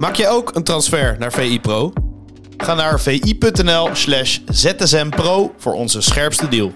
Maak jij ook een transfer naar VI Pro? Ga naar vi.nl slash zsmpro voor onze scherpste deal.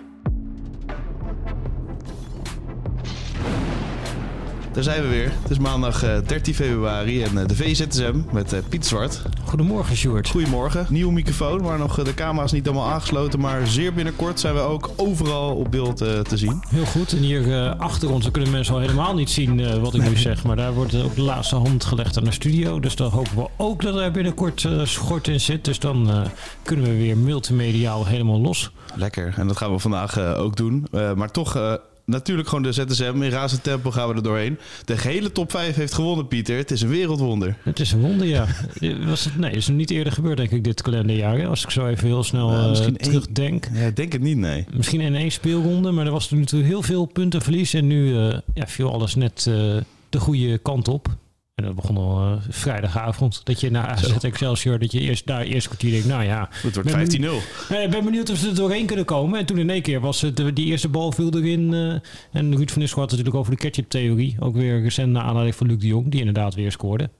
Daar zijn we weer. Het is maandag eh, 13 februari en eh, de VZSM met eh, Piet Zwart. Goedemorgen, Sjoerd. Goedemorgen. Nieuwe microfoon, waar nog eh, de camera's niet allemaal aangesloten. Maar zeer binnenkort zijn we ook overal op beeld eh, te zien. Heel goed. En hier eh, achter ons kunnen mensen al helemaal niet zien eh, wat ik nu zeg. Maar daar wordt ook de laatste hand gelegd aan de studio. Dus dan hopen we ook dat er binnenkort eh, schort in zit. Dus dan eh, kunnen we weer multimediaal helemaal los. Lekker. En dat gaan we vandaag eh, ook doen. Eh, maar toch... Natuurlijk gewoon de ZSM. In razend tempo gaan we er doorheen. De gehele top 5 heeft gewonnen, Pieter. Het is een wereldwonder. Het is een wonder, ja. Was het, nee, is nog niet eerder gebeurd, denk ik, dit kalenderjaar. hè? Als ik zo even heel snel eh, misschien één- terugdenk. Ja, ik denk het niet, nee. Misschien in één speelronde, maar er was toen natuurlijk heel veel puntenverlies. En nu eh, ja, viel alles net eh, de goede kant op. En dat begon al eh, vrijdagavond. Dat je na AZ Excelsior, dat je eerst daar eerst kwartier denkt, nou ja. Het wordt Ben 15-0. eh, Ik ben benieuwd of ze er doorheen kunnen komen. En toen in één keer was het, eh, die eerste bal viel erin. eh, en Ruud van Nistelrooy had het natuurlijk over de ketchup-theorie. Ook weer recent naar aanleiding van Luc de Jong, die inderdaad weer scoorde.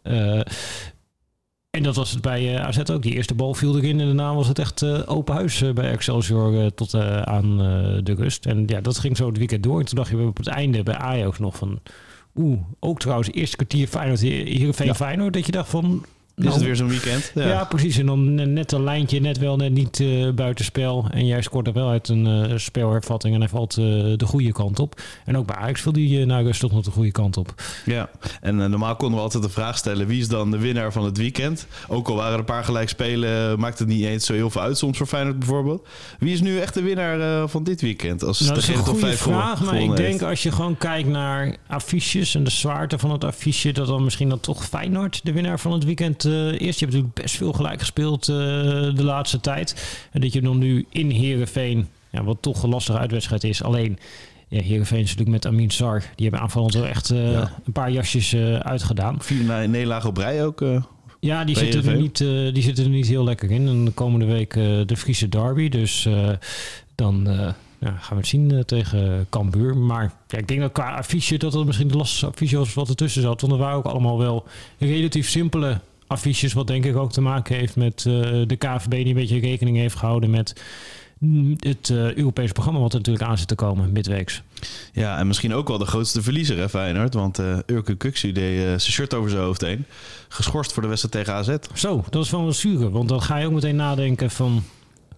En dat was het bij AZ ook. Die eerste bal viel erin en daarna was het echt open huis bij Excelsior tot aan de rust. En ja, dat ging zo het weekend door. En toen dacht je op het einde bij Ajax nog van... Oeh, ook trouwens eerste kwartier Feyenoord, Heerenveen Ja. Feyenoord. Dat je dacht van... Is nou, het weer zo'n weekend? ja. precies. En dan ne- net een lijntje, net wel, net niet eh buitenspel. En jij scoort er wel uit een eh spelhervatting en hij valt eh, de goede kant op. En ook bij Ajax viel die uh, rust toch nog de goede kant op. Ja, en normaal konden we altijd de vraag stellen: wie is dan de winnaar van het weekend? Ook al waren er een paar gelijk spelen, maakt het niet eens zo heel veel uit soms voor Feyenoord bijvoorbeeld. Wie is nu echt de winnaar van dit weekend? Als Nou, dat is een goede vraag, maar ik denk als je gewoon kijkt naar affiches en de zwaarte van het affiche, dat dan misschien dan toch Feyenoord de winnaar van het weekend uh, is. Je hebt natuurlijk best veel gelijk gespeeld uh, de laatste tijd. En dat je dan nu in Heerenveen, ja, wat toch een lastige uitwedstrijd is, alleen... Ja, Heerenveen is natuurlijk met Amin Sar. Die hebben aanvallend wel echt uh, ja. een paar jasjes uitgedaan. Vier nederlagen op rij ook. Ja, die zitten, er niet, die zitten er niet heel lekker in. En de komende week de Friese derby. Dus dan ja, gaan we het zien tegen Cambuur. Maar ja, ik denk dat qua affiche dat het misschien de lastigste affiche was wat ertussen zat. Want er waren ook allemaal wel relatief simpele affiches. Wat denk ik ook te maken heeft met de KVB die een beetje rekening heeft gehouden met het uh, Europese programma wat er natuurlijk aan zit te komen midweeks. Ja, en misschien ook wel de grootste verliezer, hè, Feyenoord. Want uh, Urke Kuksu deed uh, zijn shirt over zijn hoofd heen. Geschorst voor de wedstrijd tegen AZ. Zo, dat is wel een zure. Want dan ga je ook meteen nadenken van...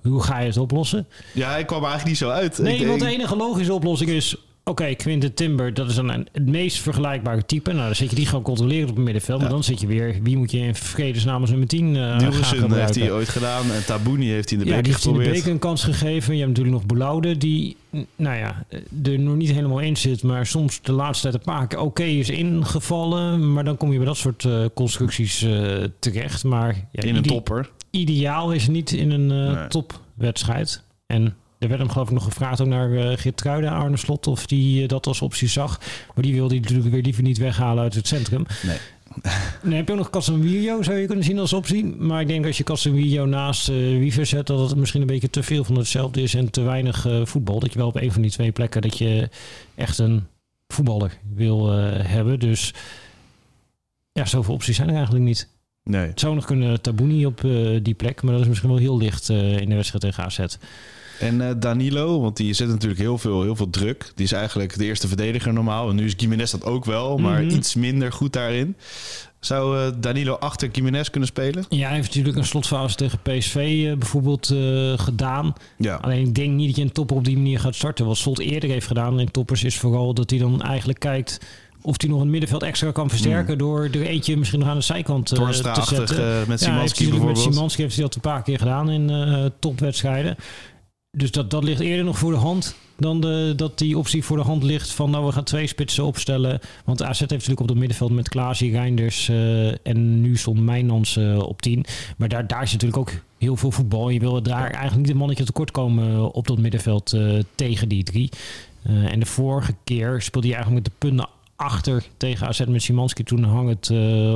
Hoe ga je het oplossen? Ja, hij kwam er eigenlijk niet zo uit. Nee, ik want de enige logische oplossing is... Oké, okay, Quinten Timber, dat is dan een, het meest vergelijkbare type. Nou, dan zit je die gewoon controleren op het middenveld. Ja. Maar dan zit je weer... Wie moet je in vredesnaam als nummer 10 uh, Dilrosun heeft hij ooit gedaan. En Tabouni heeft hij in de ja, beker die geprobeerd. heeft in de een kans gegeven. Je hebt natuurlijk nog Boulaude die... Nou ja, er nog niet helemaal in zit. Maar soms de laatste tijd een paar keer oké okay is ingevallen. Maar dan kom je bij dat soort uh, constructies uh, terecht. Maar, ja, in een topper. Ideaal is niet in een uh, nee. topwedstrijd. En er werd hem geloof ik nog gevraagd ook naar uh, Geertruiden, Arne Slot, of die uh, dat als optie zag. Maar die wilde hij natuurlijk weer liever niet weghalen uit het centrum. Nee. Dan heb je ook nog Casemiro, zou je kunnen zien als optie. Maar ik denk als je Casemiro naast uh, Wiever zet, dat het misschien een beetje te veel van hetzelfde is en te weinig uh, voetbal. Dat je wel op een van die twee plekken dat je echt een voetballer wil hebben. Dus ja, zoveel opties zijn er eigenlijk niet. Nee. Het zou nog kunnen Tabouni op die plek, maar dat is misschien wel heel licht in de wedstrijd tegen AZ. En uh, Danilo, want die zet natuurlijk heel veel, heel veel druk. Die is eigenlijk de eerste verdediger normaal. En nu is Gimenez dat ook wel, maar mm -hmm. iets minder goed daarin. Zou uh, Danilo achter Gimenez kunnen spelen? Ja, hij heeft natuurlijk een slotfase tegen PSV uh, bijvoorbeeld gedaan. Ja. Alleen ik denk niet dat je een topper op die manier gaat starten. Wat Slot eerder heeft gedaan in toppers is vooral dat hij dan eigenlijk kijkt of hij nog een middenveld extra kan versterken mm. door er eentje misschien nog aan de zijkant uh, te zetten. Uh, met Simanski ja, bijvoorbeeld. Met Simanski heeft hij dat een paar keer gedaan in uh, topwedstrijden. Dus dat, dat ligt eerder nog voor de hand dan de, dat die optie voor de hand ligt van nou we gaan twee spitsen opstellen. Want AZ heeft natuurlijk op het middenveld met Klaasie, Reinders uh, en nu stond Mijnans uh, op 10. Maar daar, daar is natuurlijk ook heel veel voetbal. Je wil daar eigenlijk niet een mannetje tekort komen op dat middenveld uh, tegen die drie. en de vorige keer speelde hij eigenlijk met de punten achter tegen AZ met Simanski. Toen hang het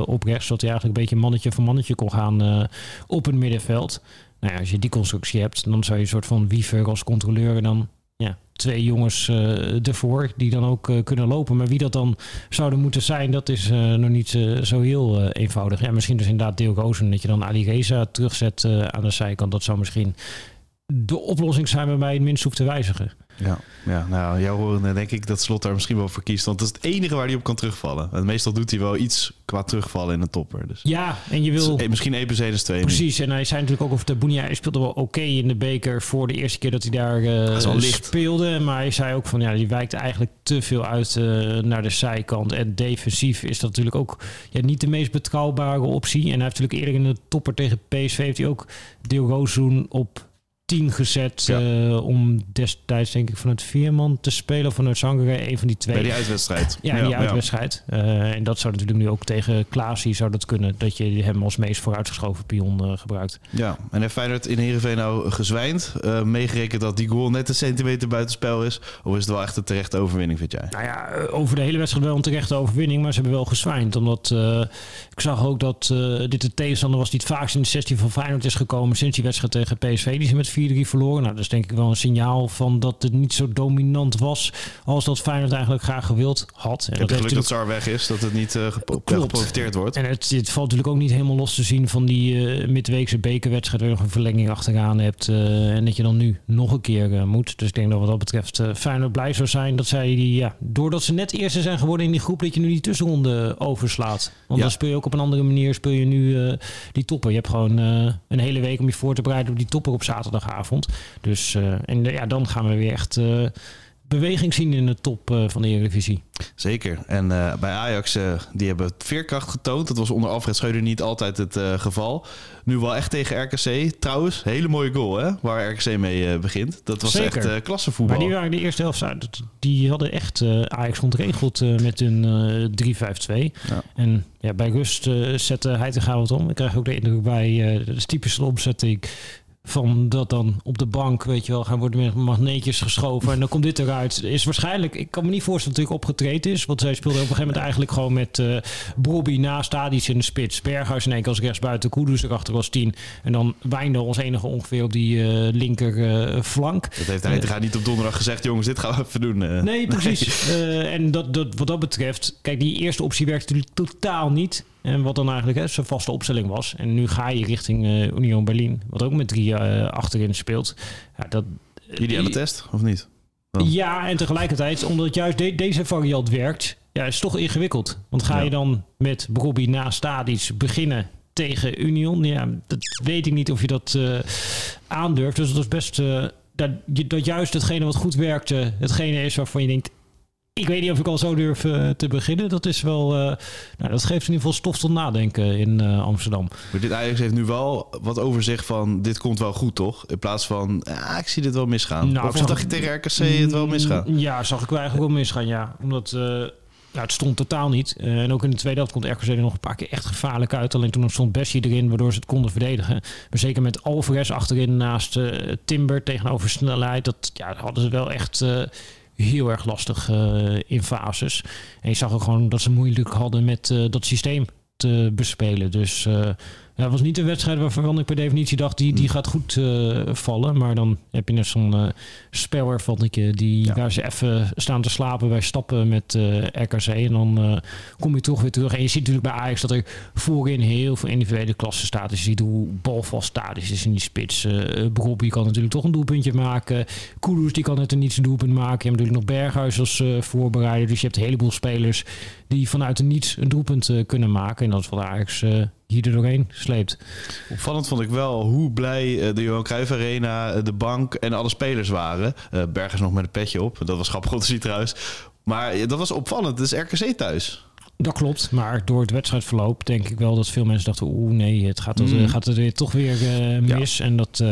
op rechts, zodat hij eigenlijk een beetje mannetje voor mannetje kon gaan op het middenveld. Nou ja, als je die constructie hebt, dan zou je een soort van wiever als controleur en dan ja, twee jongens uh, ervoor die dan ook uh, kunnen lopen. Maar wie dat dan zouden moeten zijn, dat is uh, nog niet zo heel eenvoudig. Ja, misschien dus inderdaad Deel Gozen, dat je dan Ali Reza terugzet aan de zijkant. Dat zou misschien de oplossing zijn waarbij je het minst hoeft te wijzigen. Ja, ja nou, jou horen denk ik dat Slot daar misschien wel voor kiest. Want dat is het enige waar hij op kan terugvallen. En meestal doet hij wel iets qua terugvallen in een topper. Dus. Ja, en je wil... Dus, misschien Epenzedes 2. Precies, en hij zei natuurlijk ook over de Boenia. Hij speelde wel oké in de beker voor de eerste keer dat hij daar uh, speelde. Maar hij zei ook van, ja, die wijkt eigenlijk te veel uit uh, naar de zijkant. En defensief is dat natuurlijk ook ja, niet de meest betrouwbare optie. En hij heeft natuurlijk eerder in de topper tegen PSV heeft hij ook Deel op 10 gezet uh, om destijds denk ik vanuit Vierman te spelen vanuit Zangere, een van die twee. Bij die uitwedstrijd. Ja, die uitwedstrijd. Uh, en dat zou natuurlijk nu ook tegen Klaasie zou dat kunnen, dat je hem als meest vooruitgeschoven pion uh, gebruikt. Ja, en heeft Feyenoord in Heerenveen nou gezwijnd? meegerekend dat die goal net een centimeter buitenspel is? Of is het wel echt een terechte overwinning, vind jij? Nou ja, over de hele wedstrijd wel een terechte overwinning, maar ze hebben wel gezwijnd. Omdat ik zag ook dat dit de tegenstander was die het vaakst in de 16 van Feyenoord is gekomen sinds die wedstrijd tegen PSV. Die ze met 4 verloren. Nou, dat is denk ik wel een signaal van dat het niet zo dominant was als dat Feyenoord eigenlijk graag gewild had. En dat geluk dat Sar weg is, dat het niet uh, geprofiteerd wordt. En het, het, valt natuurlijk ook niet helemaal los te zien van die uh, midweekse bekerwedstrijd waar je nog een verlenging achteraan hebt. Uh, en dat je dan nu nog een keer moet. Dus ik denk dat wat dat betreft Feyenoord blij zou zijn dat zij die, ja, doordat ze net eerste zijn geworden in die groep, dat je nu die tussenronde overslaat. Want ja. dan speel je ook op een andere manier, speel je nu die toppen. Je hebt gewoon een hele week om je voor te bereiden op die topper op zaterdagavond. Dus uh, en ja, dan gaan we weer echt uh, beweging zien in de top uh, van de Eredivisie. Zeker. En bij Ajax, die hebben veerkracht getoond. Dat was onder Alfred Schreuder niet altijd het geval. Nu wel echt tegen RKC. Trouwens, hele mooie goal hè, waar RKC mee begint. Dat was Zeker. echt klassevoetbal. Maar die waren de eerste helft Die hadden echt Ajax ontregeld met hun 3-5-2. Ja. En ja, bij rust zette hij te gaan wat om. Ik krijg ook de indruk bij de typische opzetting van dat dan op de bank, weet je wel, gaan worden met magneetjes geschoven. En dan komt dit eruit. Is waarschijnlijk, ik kan me niet voorstellen dat hij opgetreden is. Want zij speelde op een gegeven moment eigenlijk gewoon met uh, Bobby naast Adis in de spits. Berghuis in één keer als rechtsbuiten, Kudus erachter als tien. En dan Wijndal als enige ongeveer op die uh, linker uh, flank. Dat heeft hij uh, niet op donderdag gezegd, jongens, dit gaan we even doen. nee, precies. Nee. en dat, dat, wat dat betreft, kijk, die eerste optie werkt natuurlijk totaal niet. En wat dan eigenlijk hè, zijn vaste opstelling was. En nu ga je richting uh, Union Berlin, wat ook met drie uh, achterin speelt. Ja, dat, Ideale die, test, of niet? Dan. Ja, en tegelijkertijd, omdat juist de, deze variant werkt, ja, is toch ingewikkeld. Want ga je dan met Bobby na Stadis beginnen tegen Union? Ja, dat weet ik niet of je dat uh, aandurft. Dus dat is best... dat, dat juist hetgene wat goed werkte, hetgene is waarvan je denkt ik weet niet of ik al zo durf uh, te beginnen. Dat is wel. Uh, nou, dat geeft in ieder geval stof tot nadenken in uh, Amsterdam. Maar dit Ajax heeft nu wel wat overzicht van. Dit komt wel goed, toch? In plaats van. Ah, ik zie dit wel misgaan. Nou, of zag je tegen RKC het wel misgaan? Mm, ja, zag ik wel eigenlijk wel misgaan, ja. Omdat. Nou, het stond totaal niet. en ook in de tweede helft komt RKC er nog een paar keer echt gevaarlijk uit. Alleen toen stond Bessie erin, waardoor ze het konden verdedigen. Maar zeker met Alvarez achterin naast Timber tegenover snelheid. Dat ja, hadden ze wel echt heel erg lastig uh, in fases. En je zag ook gewoon dat ze moeilijk hadden met uh, dat systeem te bespelen. Dus uh, ja, het was niet een wedstrijd waarvan ik per definitie dacht, die, die hmm. gaat goed uh, vallen. Maar dan heb je net zo'n uh, die, ja. waar ze even staan te slapen bij stappen met uh, RKC. En dan kom je toch weer terug. En je ziet natuurlijk bij Ajax dat er voorin heel veel individuele klassen staat. Dus je ziet hoe balvast statisch is in die spits. Uh, Brobby kan natuurlijk toch een doelpuntje maken. Kudus die kan net een niets doelpunt maken. Je hebt natuurlijk nog Berghuis als voorbereider. Dus je hebt een heleboel spelers die vanuit een niets een doelpunt kunnen maken. En dat is wat Ajax hier er doorheen sleept. Opvallend vond ik wel hoe blij eh, de Johan Cruijff Arena, eh, de bank en alle spelers waren. Uh, Bergers nog met een petje op. Dat was grappig om te zien trouwens. Maar dat was opvallend. Het is RKC thuis. Dat klopt, maar door het wedstrijdverloop denk ik wel dat veel mensen dachten... oeh nee, het gaat, mm. gaat het weer toch weer mis. En dat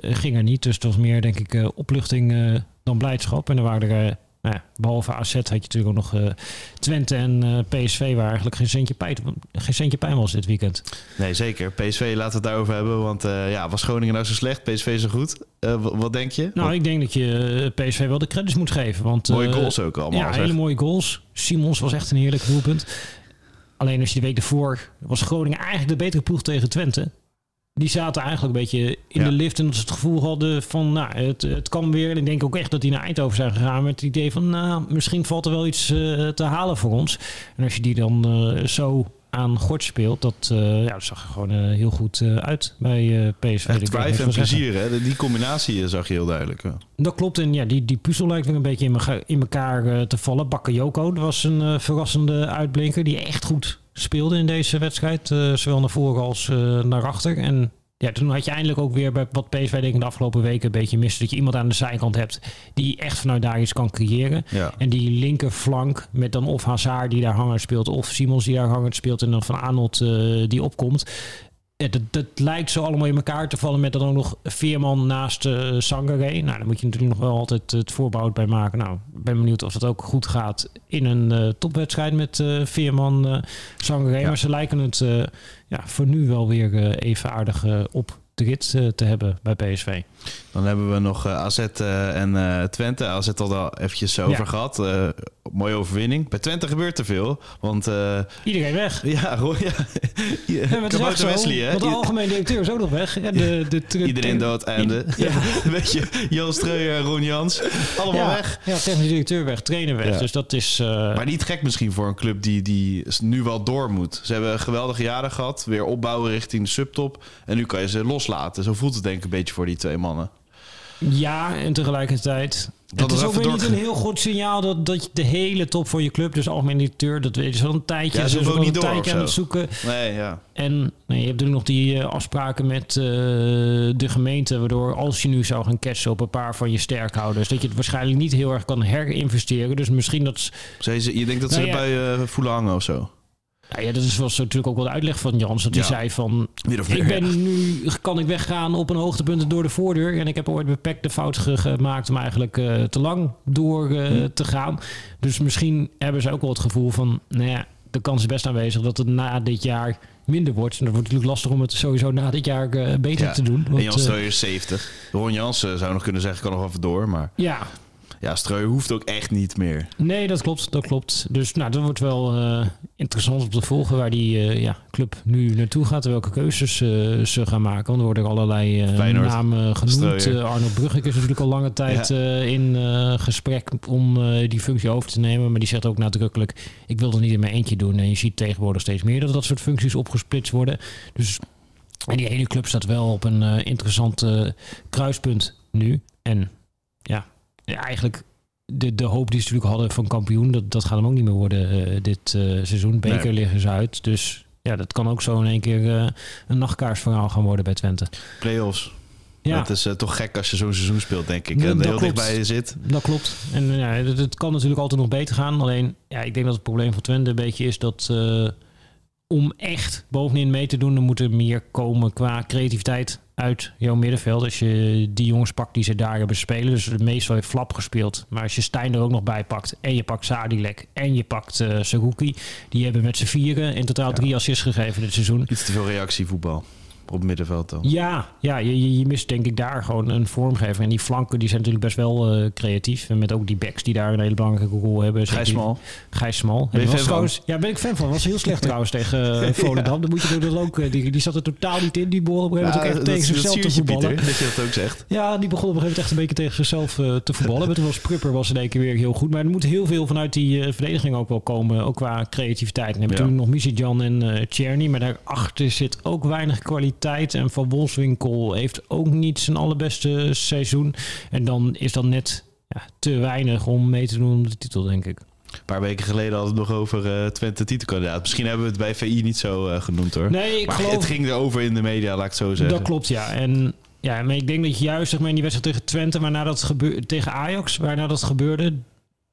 ging er niet. Dus het was meer denk ik opluchting dan blijdschap. En er waren er nou ja, behalve AZ had je natuurlijk ook nog uh, Twente en uh, PSV waar eigenlijk geen centje, pijn, geen centje pijn was dit weekend. Nee, zeker. PSV laten we het daarover hebben. Want uh, ja, was Groningen nou zo slecht? PSV zo goed? wat denk je? Nou, ik denk dat je PSV wel de credits moet geven. Want, mooie goals ook allemaal. Ja, hele mooie goals. Simons was echt een heerlijk doelpunt. Alleen als je de week ervoor was Groningen eigenlijk de betere ploeg tegen Twente. Die zaten eigenlijk een beetje in Ja. de lift en dat ze het gevoel hadden van, nou, het, het kan weer. En ik denk ook echt dat die naar Eindhoven zijn gegaan met het idee van, nou, misschien valt er wel iets eh, te halen voor ons. En als je die dan eh, zo aan gort speelt, dat, eh, ja, dat zag er gewoon heel goed uit bij PSV. Echt drive en zeggen. plezier, hè? Die combinatie zag je heel duidelijk. Dat klopt. En ja, die, die puzzel lijkt weer een beetje in, in elkaar te vallen. Bakayoko dat was een verrassende uitblinker die echt goed speelde in deze wedstrijd. eh, zowel naar voren als eh, naar achter. En ja, toen had je eindelijk ook weer bij wat PSV denk ik de afgelopen weken een beetje miste. Dat je iemand aan de zijkant hebt die echt vanuit daar iets kan creëren. Ja. En die linkerflank met dan of Hazard die daar hangen speelt... of Simons die daar hangen speelt en dan Van Arnold eh, die opkomt. Ja, dat, dat lijkt zo allemaal in elkaar te vallen met dan ook nog Veerman naast eh Sangare. Nou, daar moet je natuurlijk nog wel altijd het voorbouw bij maken. Nou, ik ben benieuwd of dat ook goed gaat in een eh, topwedstrijd met eh, Veerman, eh Sangare. Ja. Maar ze lijken het ja, voor nu wel weer even aardig op de rit te hebben bij PSV. Dan hebben we nog eh, AZ eh, en eh, Twente. AZ al al eventjes over Ja. gehad. Eh, mooie overwinning. Bij Twente gebeurt er veel. Want Iedereen weg. ja, Roy, ja. Ja, maar het Wesley, hè? want de algemeen directeur is ook nog weg. En de, de, de, Iedereen dood einde. Ja. Weet je, Jan Streuer, Ron Jans. Allemaal ja, weg. Ja, technisch directeur weg, trainer weg. Ja. Dus dat is... Maar niet gek misschien voor een club die, die nu wel door moet. Ze hebben geweldige jaren gehad. Weer opbouwen richting de subtop. En nu kan je ze loslaten. Zo voelt het denk ik een beetje voor die twee mannen. Ja, en tegelijkertijd... Dat het is ook weer niet een heel goed signaal dat, dat de hele top van je club, dus algemeen directeur, dat weet je al een tijdje. Ja, ze ook niet een door tijdje aan het zo. zoeken. Nee, ja. En nee, je hebt natuurlijk nog die eh, afspraken met eh, de gemeente, waardoor als je nu zou gaan catchen op een paar van je sterkhouders, dat je het waarschijnlijk niet heel erg kan herinvesteren. Dus misschien dat... Zei ze, je denkt dat ze Nou ja. erbij eh, voelen hangen of zo? Nou ja, dat is, was natuurlijk ook wel de uitleg van Jans, dat hij Ja. zei van... Ik ben nu, kan ik weggaan op een hoogtepunt door de voordeur. En ik heb ooit beperkt de fout ge- gemaakt om eigenlijk eh, te lang door eh, Hm. te gaan. Dus misschien hebben ze ook wel het gevoel van, nou ja, de kans is best aanwezig dat het na dit jaar minder wordt. En dat wordt natuurlijk lastig om het sowieso na dit jaar eh, beter Ja. te doen. En Want, Jan Streuer is 70. Ron Jansen zou nog kunnen zeggen, kan nog even door. Maar ja, ja, Streuer hoeft ook echt niet meer. nee, dat klopt, dat klopt. Dus nou, dat wordt wel eh, interessant om te volgen waar die eh, ja, club nu naartoe gaat en welke keuzes eh, ze gaan maken. Want er worden allerlei namen genoemd. Arnold Brugge is natuurlijk al lange tijd in gesprek om die functie over te nemen. Maar die zegt ook nadrukkelijk, ik wil er niet in mijn eentje doen. En je ziet tegenwoordig steeds meer dat dat soort functies opgesplitst worden. Dus en die hele club staat wel op een interessant kruispunt nu. En ja, ja, eigenlijk de, de hoop die ze natuurlijk hadden van kampioen, dat, dat gaat hem ook niet meer worden eh, dit eh, seizoen. Beker Nee. liggen ze uit. Dus ja, dat kan ook zo in één keer eh, een nachtkaarsverhaal gaan worden bij Twente. Playoffs. Ja, Het is toch gek als je zo'n seizoen speelt, denk ik. En dat heel dichtbij je zit. dat klopt. En ja, het, het kan natuurlijk altijd nog beter gaan. Alleen, ja, ik denk dat het probleem van Twente een beetje is dat om echt bovenin mee te doen, dan moet er meer komen qua creativiteit uit jouw middenveld. Als je die jongens pakt die ze daar hebben spelen, dus meestal heeft Flap gespeeld. Maar als je Stijn er ook nog bij pakt en je pakt Sadilek en je pakt eh Saruki, die hebben met z'n vieren in totaal drie assists gegeven dit seizoen. Iets te veel reactievoetbal op het middenveld dan. Ja, ja je, je, je mist denk ik daar gewoon een vormgever. En die flanken die zijn natuurlijk best wel eh, creatief. En met ook die backs die daar een hele belangrijke rol hebben. Gijs Zeker- Mal. Gijs Smal. Ben je En fan was van? trouwens- Ja, ben ik fan van. Was heel slecht trouwens tegen eh, Volendam. Dan moet je er ook, eh, die, die zat er totaal niet in. Die begon op een gegeven moment ook echt tegen zichzelf te voetballen. Pieter, dat je dat ook zegt. Ja, die begon op een gegeven moment echt een beetje tegen zichzelf eh, te voetballen. Maar toen was Prupper was in één keer weer heel goed. Maar er moet heel veel vanuit die eh, verdediging ook wel komen. Ook qua creativiteit. En dan heb je Ja. natuurlijk nog Misitjan en eh Czerny. Maar daarachter zit ook weinig kwaliteit. En Van Wolfswinkel heeft ook niet zijn allerbeste seizoen. En dan is dat net ja, te weinig om mee te doen om de titel, denk ik. Een paar weken geleden hadden we het nog over eh, Twente titelkandidaat. Misschien hebben we het bij VI niet zo eh, genoemd hoor. Nee, ik maar geloof... het ging erover in de media, laat ik het zo zeggen. Dat klopt, ja. En ja, maar ik denk dat juist zeg maar, in die wedstrijd tegen Twente, waarna dat gebeurde, tegen Ajax, waarna dat gebeurde,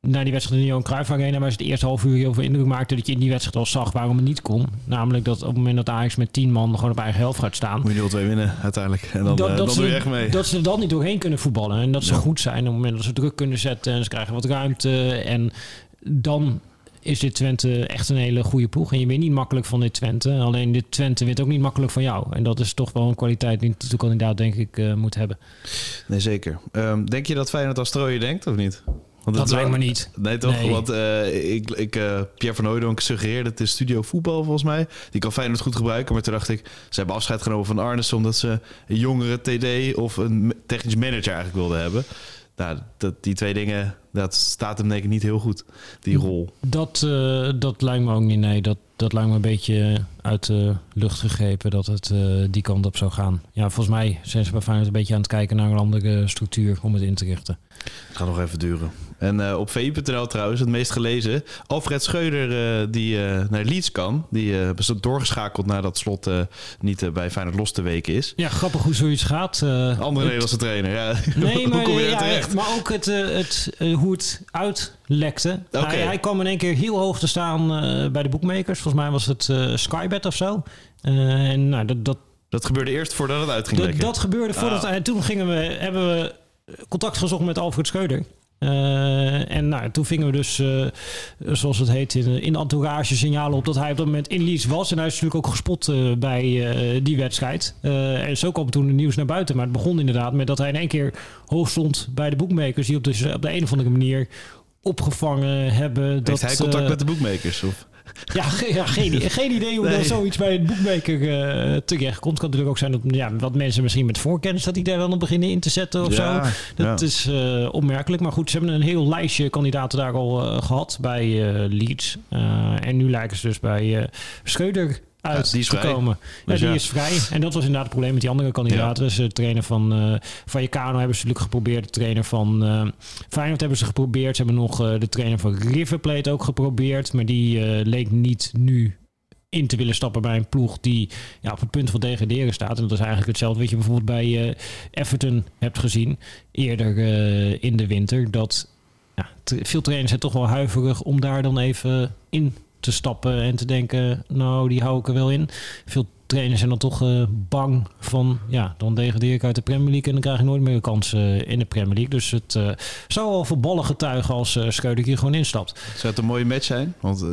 na die wedstrijd in de Johan Cruijff Arena, waar ze het eerste half uur heel veel indruk maakte, dat je in die wedstrijd al zag waarom het niet kon. Namelijk dat op het moment dat Ajax met tien man gewoon op eigen helft gaat staan, Moet je 0-2 winnen uiteindelijk. En dan, eh, dan ze, je mee. dat ze er dan niet doorheen kunnen voetballen. En dat ze Ja. goed zijn op het moment dat ze druk kunnen zetten en ze krijgen wat ruimte. En dan is dit Twente echt een hele goede ploeg. En je wint niet makkelijk van dit Twente. Alleen dit Twente wint ook niet makkelijk van jou. En dat is toch wel een kwaliteit die een titelkandidaat denk ik eh, moet hebben. Nee, zeker. Ehm, denk je dat Feyenoord als Strooijen denkt of niet? Want Dat lijkt me niet. Nee, toch? Nee. Want eh, ik, ik, eh, Pierre van Hooydonk suggereerde het in studio voetbal volgens mij. Die kan Feyenoord goed gebruiken. Maar toen dacht ik, ze hebben afscheid genomen van Arnes... omdat ze een jongere TD of een technisch manager eigenlijk wilden hebben. Nou, dat, die twee dingen, dat staat hem denk ik niet heel goed, die rol. Dat, eh, dat lijkt me ook niet. Nee, dat, dat lijkt me een beetje uit de lucht gegrepen dat het eh, die kant op zou gaan. Ja, volgens mij zijn ze bij Feyenoord een beetje aan het kijken naar een andere structuur om het in te richten. Het gaat nog even duren. En eh, op VI.nl trouwens, het meest gelezen. Alfred Scheuder, eh, die eh, naar Leeds kan. Die is doorgeschakeld nadat Slot niet bij Feyenoord los te weken is. Ja, grappig hoe zoiets gaat. Andere het- Nederlandse trainer, ja. Nee, Hoe maar, kom je ja, terecht? maar ook het, het, hoe het uitlekte. Hij, hij kwam in één keer heel hoog te staan bij de boekmakers. Volgens mij was het Skybet of zo. En nou, dat, dat, Dat gebeurde eerst voordat het uit ging dat, dat gebeurde voordat... Ah. En toen gingen we, hebben we contact gezocht met Alfred Scheuder. Eh, en nou, toen vingen we dus, eh, zoals het heet, in, in de entourage signalen op dat hij op dat moment in Leeds was. En hij is natuurlijk ook gespot eh, bij die wedstrijd. En zo kwam toen het nieuws naar buiten. Maar het begon inderdaad met dat hij in één keer hoog stond bij de boekmakers. Die op de, op de een of andere manier opgevangen hebben. Heeft dat, hij contact eh, met de boekmakers? Of? ja, ge- ja geen, geen idee hoe Nee. dan zoiets bij een boekmaker eh terecht komt. kan natuurlijk ook zijn dat ja, wat mensen misschien met voorkennis... dat die daar dan op beginnen in te zetten of Ja, zo. Dat ja. is eh, opmerkelijk. Maar goed, ze hebben een heel lijstje kandidaten daar al eh, gehad bij Leeds. En nu lijken ze dus bij eh Scheuder uit Ja, die is te vrij. komen. Ja, Dus die is vrij. En dat was inderdaad het probleem met die andere kandidaten. Dus de trainer van eh Vallecano hebben ze natuurlijk geprobeerd. De trainer van eh Feyenoord hebben ze geprobeerd. Ze hebben nog eh, de trainer van River Plate ook geprobeerd. Maar die eh, leek niet nu in te willen stappen bij een ploeg die ja, op het punt van degraderen staat. En dat is eigenlijk hetzelfde wat je bijvoorbeeld bij eh, Everton hebt gezien eerder eh, in de winter. Dat ja, veel trainers zijn toch wel huiverig om daar dan even in te stappen en te denken, nou, die hou ik er wel in. Veel trainers zijn dan toch eh, bang van, ja, dan degradeer ik uit de Premier League en dan krijg ik nooit meer een kans eh, in de Premier League. Dus het eh, zou wel voor ballen getuigen als uh, Scheuder hier gewoon instapt. Zou het een mooie match zijn? Want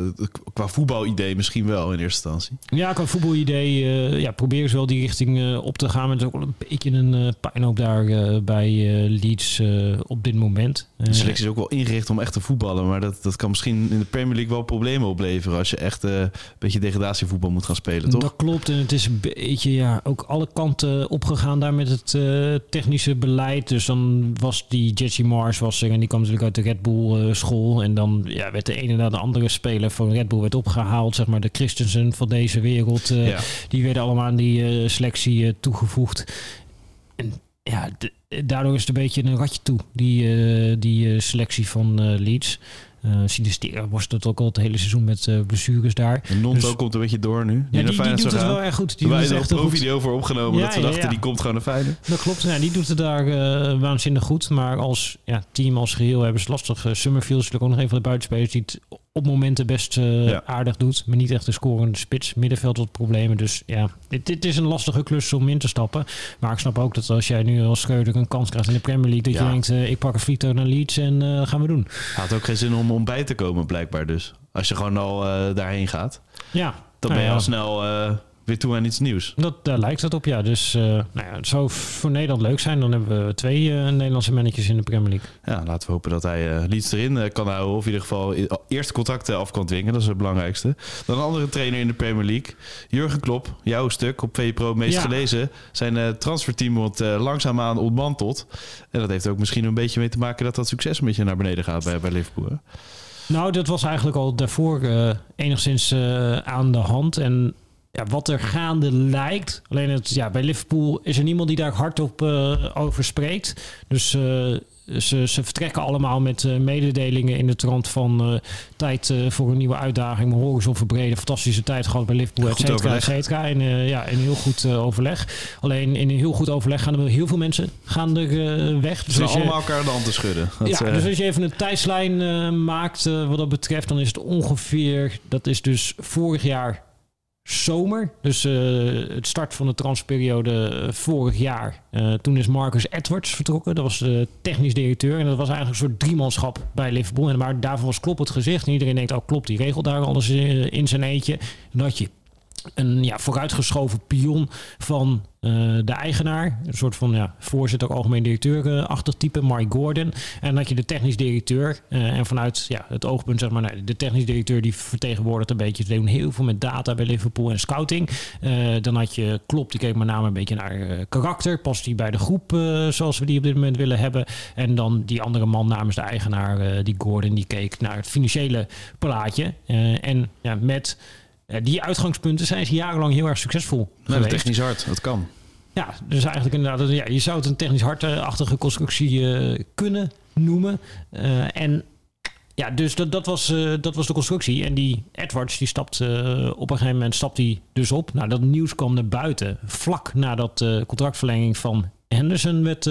qua voetbalidee misschien wel in eerste instantie. Ja, qua voetbalidee ja, proberen ze wel die richting op te gaan. Maar het is ook wel een beetje een pijnhoop daar bij Leeds op dit moment. De selectie is ook wel ingericht om echt te voetballen. Maar dat, dat kan misschien in de Premier League wel problemen opleveren. Als je echt een beetje degradatievoetbal moet gaan spelen, toch? Dat klopt. En het is een beetje ja, ook alle kanten opgegaan daar met het eh, technische beleid. Dus dan was die Jesse Mars was er en die kwam natuurlijk uit de Red Bull eh, school. En dan ja, werd de ene na de andere speler van Red Bull werd opgehaald. Zeg maar de Christensen van deze wereld. eh, Ja. Die werden allemaal aan die selectie toegevoegd. En ja, daardoor is het een beetje een ratje toe, die, die selectie van Leeds. Uh, Sinistera was het ook al het hele seizoen met eh, blessures daar. En Nonto Dus- komt een beetje door nu. Ja, die, die Feyenoord doet het wel erg goed. Die Wij hebben er een pro-video voor opgenomen. Ja, dat we ja, dachten, ja. die komt gewoon naar Feyenoord. Dat klopt. Ja, die doet het daar eh, waanzinnig goed. Maar als ja, team als geheel hebben ze lastig. Uh, Summerfield is natuurlijk ook nog een van de buitenspelers die het op momenten best eh, Ja. aardig doet. Maar niet echt een scorende spits. Middenveld wat problemen. Dus ja, dit, dit is een lastige klus om in te stappen. Maar ik snap ook dat als jij nu als Scheuder een kans krijgt in de Premier League. Dat Ja. je denkt, eh, ik pak een vliegtuig naar Leeds en eh gaan we doen. Had ook geen zin om, om bij te komen, blijkbaar dus. Als je gewoon al daarheen gaat. Ja, Dan nou ben je ja. al snel weer toe aan iets nieuws. Dat, daar lijkt het op, ja. Dus eh, nou ja, het zou voor Nederland leuk zijn. Dan hebben we twee eh, Nederlandse mannetjes in de Premier League. Ja, laten we hopen dat hij Leeds erin kan houden. Of in ieder geval eerste contacten af kan dwingen. Dat is het belangrijkste. Dan een andere trainer in de Premier League. Jurgen Klopp, jouw stuk op VPRO meest Ja. gelezen. Zijn transferteam wordt langzaamaan ontmanteld. En dat heeft ook misschien een beetje mee te maken dat dat succes een beetje naar beneden gaat bij, bij Liverpool. hè? Nou, dat was eigenlijk al daarvoor enigszins aan de hand. En ja, wat er gaande lijkt. Alleen het, ja, bij Liverpool is er niemand die daar hardop eh over spreekt. Dus eh, ze, ze vertrekken allemaal met eh, mededelingen in de trant van tijd voor een nieuwe uitdaging. Horizon verbreden. Fantastische tijd gehad bij Liverpool, et cetera, et cetera. En ja, in heel goed overleg. Alleen in een heel goed overleg gaan er heel veel mensen gaan er, weg. Ze Dus als je- allemaal elkaar de hand te schudden. Dat, ja, dus als je even een tijdslijn maakt wat dat betreft, dan is het ongeveer, dat is dus vorig jaar zomer. Dus eh, het start van de transperiode eh, vorig jaar. Eh, toen is Marcus Edwards vertrokken. Dat was de technisch directeur. En dat was eigenlijk een soort driemanschap bij Liverpool. En maar daarvan was Klopp het gezicht. En iedereen denkt, oh Klopp, die regelt daar alles in zijn eentje. En dan had je een ja, vooruitgeschoven pion van uh, de eigenaar. Een soort van ja, voorzitter, algemeen directeur-achtig type, Mike Gordon. En had je de technisch directeur. Uh, en vanuit ja, het oogpunt, zeg maar, nou, de technisch directeur die vertegenwoordigt een beetje. Ze doen heel veel met data bij Liverpool en scouting. Uh, dan had je Klopp, die keek met name een beetje naar karakter. Past die bij de groep zoals we die op dit moment willen hebben? En dan die andere man namens de eigenaar, die Gordon, die keek naar het financiële plaatje. en ja, met die uitgangspunten zijn ze jarenlang heel erg succesvol geweest. technisch hard, dat kan. Ja, dus eigenlijk inderdaad, ja, je zou het een technisch hardachtige constructie uh, kunnen noemen. Uh, en ja, dus dat, dat, was, uh, dat was de constructie. En die Edwards, die stapt op een gegeven moment stapt hij dus op. Nou, dat nieuws kwam naar buiten. Vlak nadat de contractverlenging van Henderson werd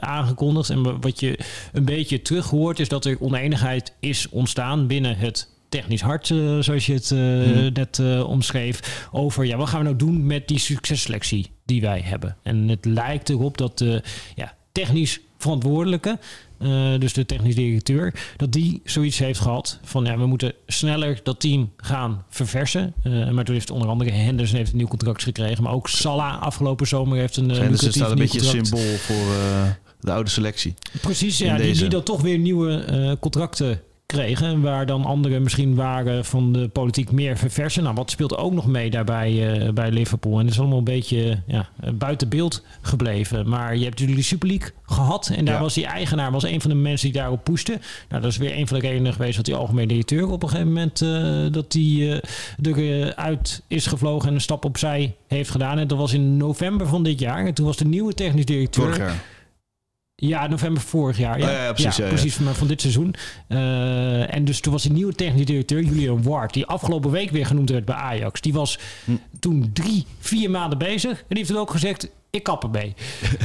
aangekondigd. En wat je een beetje terug hoort, is dat er oneenigheid is ontstaan binnen het technisch hart, uh, zoals je het uh, hmm. net uh, omschreef, over ja, wat gaan we nou doen met die successelectie die wij hebben. En het lijkt erop dat de ja, technisch verantwoordelijke, dus de technisch directeur, dat die zoiets heeft gehad van ja, we moeten sneller dat team gaan verversen. maar toen heeft onder andere Henderson heeft een nieuw contract gekregen, maar ook Salah afgelopen zomer heeft een Henderson staat een beetje een symbool voor de oude selectie. Precies, ja, die, die dan toch weer nieuwe contracten kregen. Waar dan anderen misschien waren van de politiek meer verversen. Nou, wat speelt ook nog mee daarbij uh, bij Liverpool? En dat is allemaal een beetje ja, buiten beeld gebleven. Maar je hebt natuurlijk de Super League gehad. En daar was die eigenaar was een van de mensen die daarop poeste. Nou, dat is weer een van de redenen geweest dat die algemeen directeur op een gegeven moment uh, dat die uh, eruit is gevlogen en een stap opzij heeft gedaan. En dat was in november van dit jaar. En toen was de nieuwe technisch directeur. Ja, november vorig jaar. Ja, oh, ja, precies. Ja, precies van, van dit seizoen. Uh, en dus toen was een nieuwe technisch directeur, Julian Ward, die afgelopen week weer genoemd werd bij Ajax. Die was hm. toen drie, vier maanden bezig. En die heeft toen ook gezegd, ik kap ermee.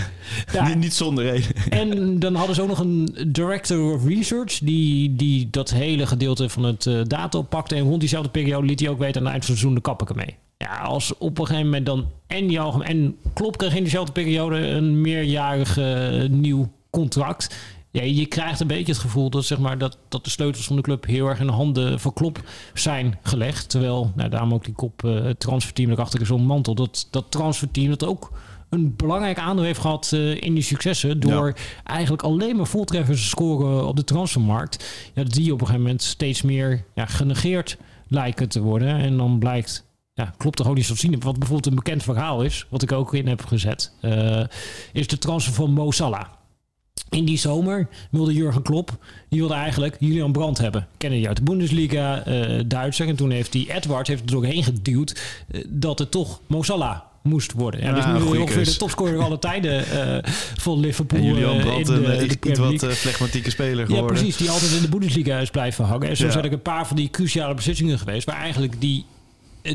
ja. niet, zonder reden. en dan hadden ze ook nog een director of research... die, die dat hele gedeelte van het uh, data oppakte. En rond diezelfde periode liet hij ook weten... aan het eind van het seizoen de kap ik ermee. Ja, als op een gegeven moment dan en Jalgem en Klop kreeg in dezelfde periode een meerjarig uh, nieuw contract. Ja, je krijgt een beetje het gevoel dat, zeg maar, dat, dat de sleutels van de club heel erg in de handen van Klop zijn gelegd. Terwijl, nou, daarom ook die kop uh, transferteam erachter is mantel. Dat, dat transferteam dat ook een belangrijk aandeel heeft gehad uh, in die successen. Door eigenlijk alleen maar voltreffers te scoren op de transfermarkt. Ja, die op een gegeven moment steeds meer ja, genegeerd lijken te worden. En dan blijkt ja, klopt zo zien. Wat bijvoorbeeld een bekend verhaal is, wat ik ook in heb gezet, uh, is de transfer van Mo Salah. In die zomer wilde Jurgen Klopp, die wilde eigenlijk Julian Brandt hebben. Kennen die uit de Bundesliga, uh, Duitser. En toen heeft die Edwards heeft er doorheen geduwd uh, dat het toch Mo Salah moest worden. Ja, dus nu ongeveer de topscorer alle tijden uh, van Liverpool. En Julian Brandt, in de, een iets wat flegmatieke speler geworden. Ja, precies. Die altijd in de Bundesliga is blijven hangen. En zo ja. zijn er een paar van die cruciale beslissingen geweest... waar eigenlijk die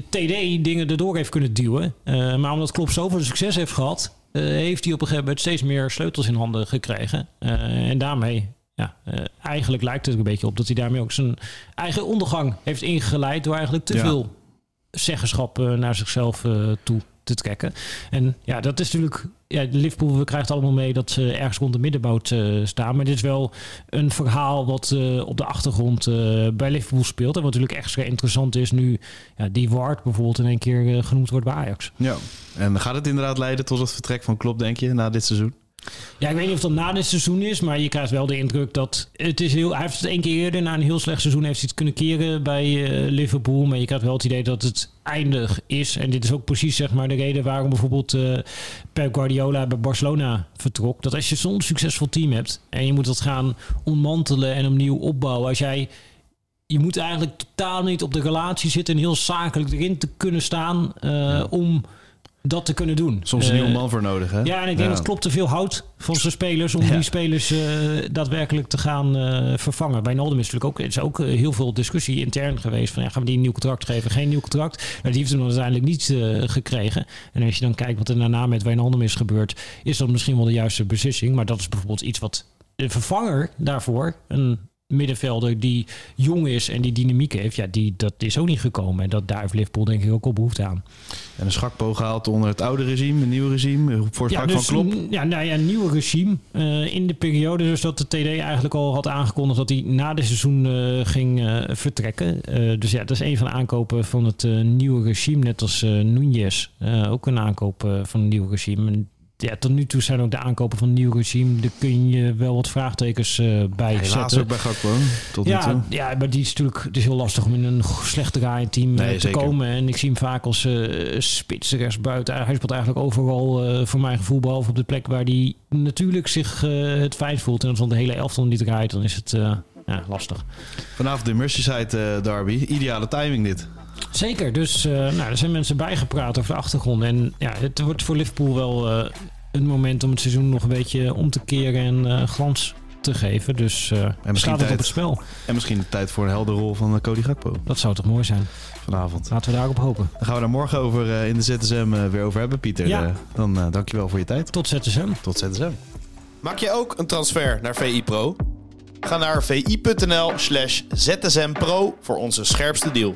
TD dingen erdoor heeft kunnen duwen. Uh, maar omdat Klopp zoveel succes heeft gehad, uh, heeft hij op een gegeven moment steeds meer sleutels in handen gekregen. En daarmee, ja, eigenlijk lijkt het een beetje op dat hij daarmee ook zijn eigen ondergang heeft ingeleid door eigenlijk te ja. veel zeggenschap naar zichzelf toe te trekken. En ja, dat is natuurlijk. Ja, Liverpool we krijgt allemaal mee dat ze ergens rond de middenboot uh, staan. Maar dit is wel een verhaal wat uh, op de achtergrond uh, bij Liverpool speelt. En wat natuurlijk extra interessant is nu ja, die Ward bijvoorbeeld in één keer genoemd wordt bij Ajax. Ja, en gaat het inderdaad leiden tot het vertrek van Klopp, denk je, na dit seizoen? Ja, ik weet niet of dat na dit seizoen is, maar je krijgt wel de indruk dat het is heel. Hij heeft het één keer eerder na een heel slecht seizoen heeft hij het kunnen keren bij uh, Liverpool, maar je krijgt wel het idee dat het eindig is. En dit is ook precies zeg maar de reden waarom bijvoorbeeld uh, Pep Guardiola bij Barcelona vertrok. Dat als je zo'n succesvol team hebt en je moet dat gaan ontmantelen en opnieuw opbouwen, als jij je moet eigenlijk totaal niet op de relatie zitten en heel zakelijk erin te kunnen staan uh, ja. om dat te kunnen doen. Soms een uh, nieuwe man voor nodig, hè? Ja, en ik denk ja. dat klopt te veel houdt van zijn spelers om ja. die spelers uh, daadwerkelijk te gaan uh, vervangen. Bij Noldem is natuurlijk ook, is ook heel veel discussie intern geweest van ja, gaan we die een nieuw contract geven, geen nieuw contract. Nou, die heeft hem dan uiteindelijk niet gekregen. En als je dan kijkt wat er daarna met Wijnaldum is gebeurd, is dat misschien wel de juiste beslissing. Maar dat is bijvoorbeeld iets wat de vervanger daarvoor, een middenvelder die jong is en die dynamiek heeft, ja, die, dat is ook niet gekomen. En dat, daar heeft Liverpool denk ik ook al behoefte aan. En een schakpo gehaald onder het oude regime, een nieuw regime, voor het Ja, van dus Klop. een- ja, nou ja, een nieuw regime. eh, in de periode dus dat de TD eigenlijk al had aangekondigd dat hij na dit seizoen eh, ging eh, vertrekken. Eh, dus ja, dat is een van de aankopen van het eh, nieuwe regime. Net als eh. Eh, ook een aankoop eh, van een nieuw regime. En ja, tot nu toe zijn ook de aankopen van een nieuw regime. Daar kun je wel wat vraagtekens eh, bij Helaas zetten. ook bij Gakpo, tot nu Ja, toe. ja, maar die is natuurlijk het is heel lastig om in een slecht draaiend team eh, Nee, te zeker. komen. En ik zie hem vaak als eh spits, rechtsbuiten. Hij speelt eigenlijk overal voor mijn gevoel, behalve op de plek waar hij natuurlijk zich het fijn voelt. En als dan de hele elftal niet draait, dan is het ja, lastig. Vanavond de Merseyside derby. Ideale timing dit. Zeker, dus nou, er zijn mensen bijgepraat over de achtergrond. En ja, het wordt voor Liverpool wel een moment om het seizoen nog een beetje om te keren en eh, glans te geven. Dus eh misschien staat het tijd. op het spel. En misschien de tijd voor een helder rol van eh, Cody Gakpo Dat zou toch mooi zijn. vanavond. Laten we daarop hopen. Dan gaan we daar morgen over eh, in de ZSM eh, weer over hebben, Pieter. Ja. Dan eh, dankjewel voor je tijd. Tot ZSM. Tot ZSM. Maak je ook een transfer naar VI Pro? Ga naar vi.nl slash zsmpro voor onze scherpste deal.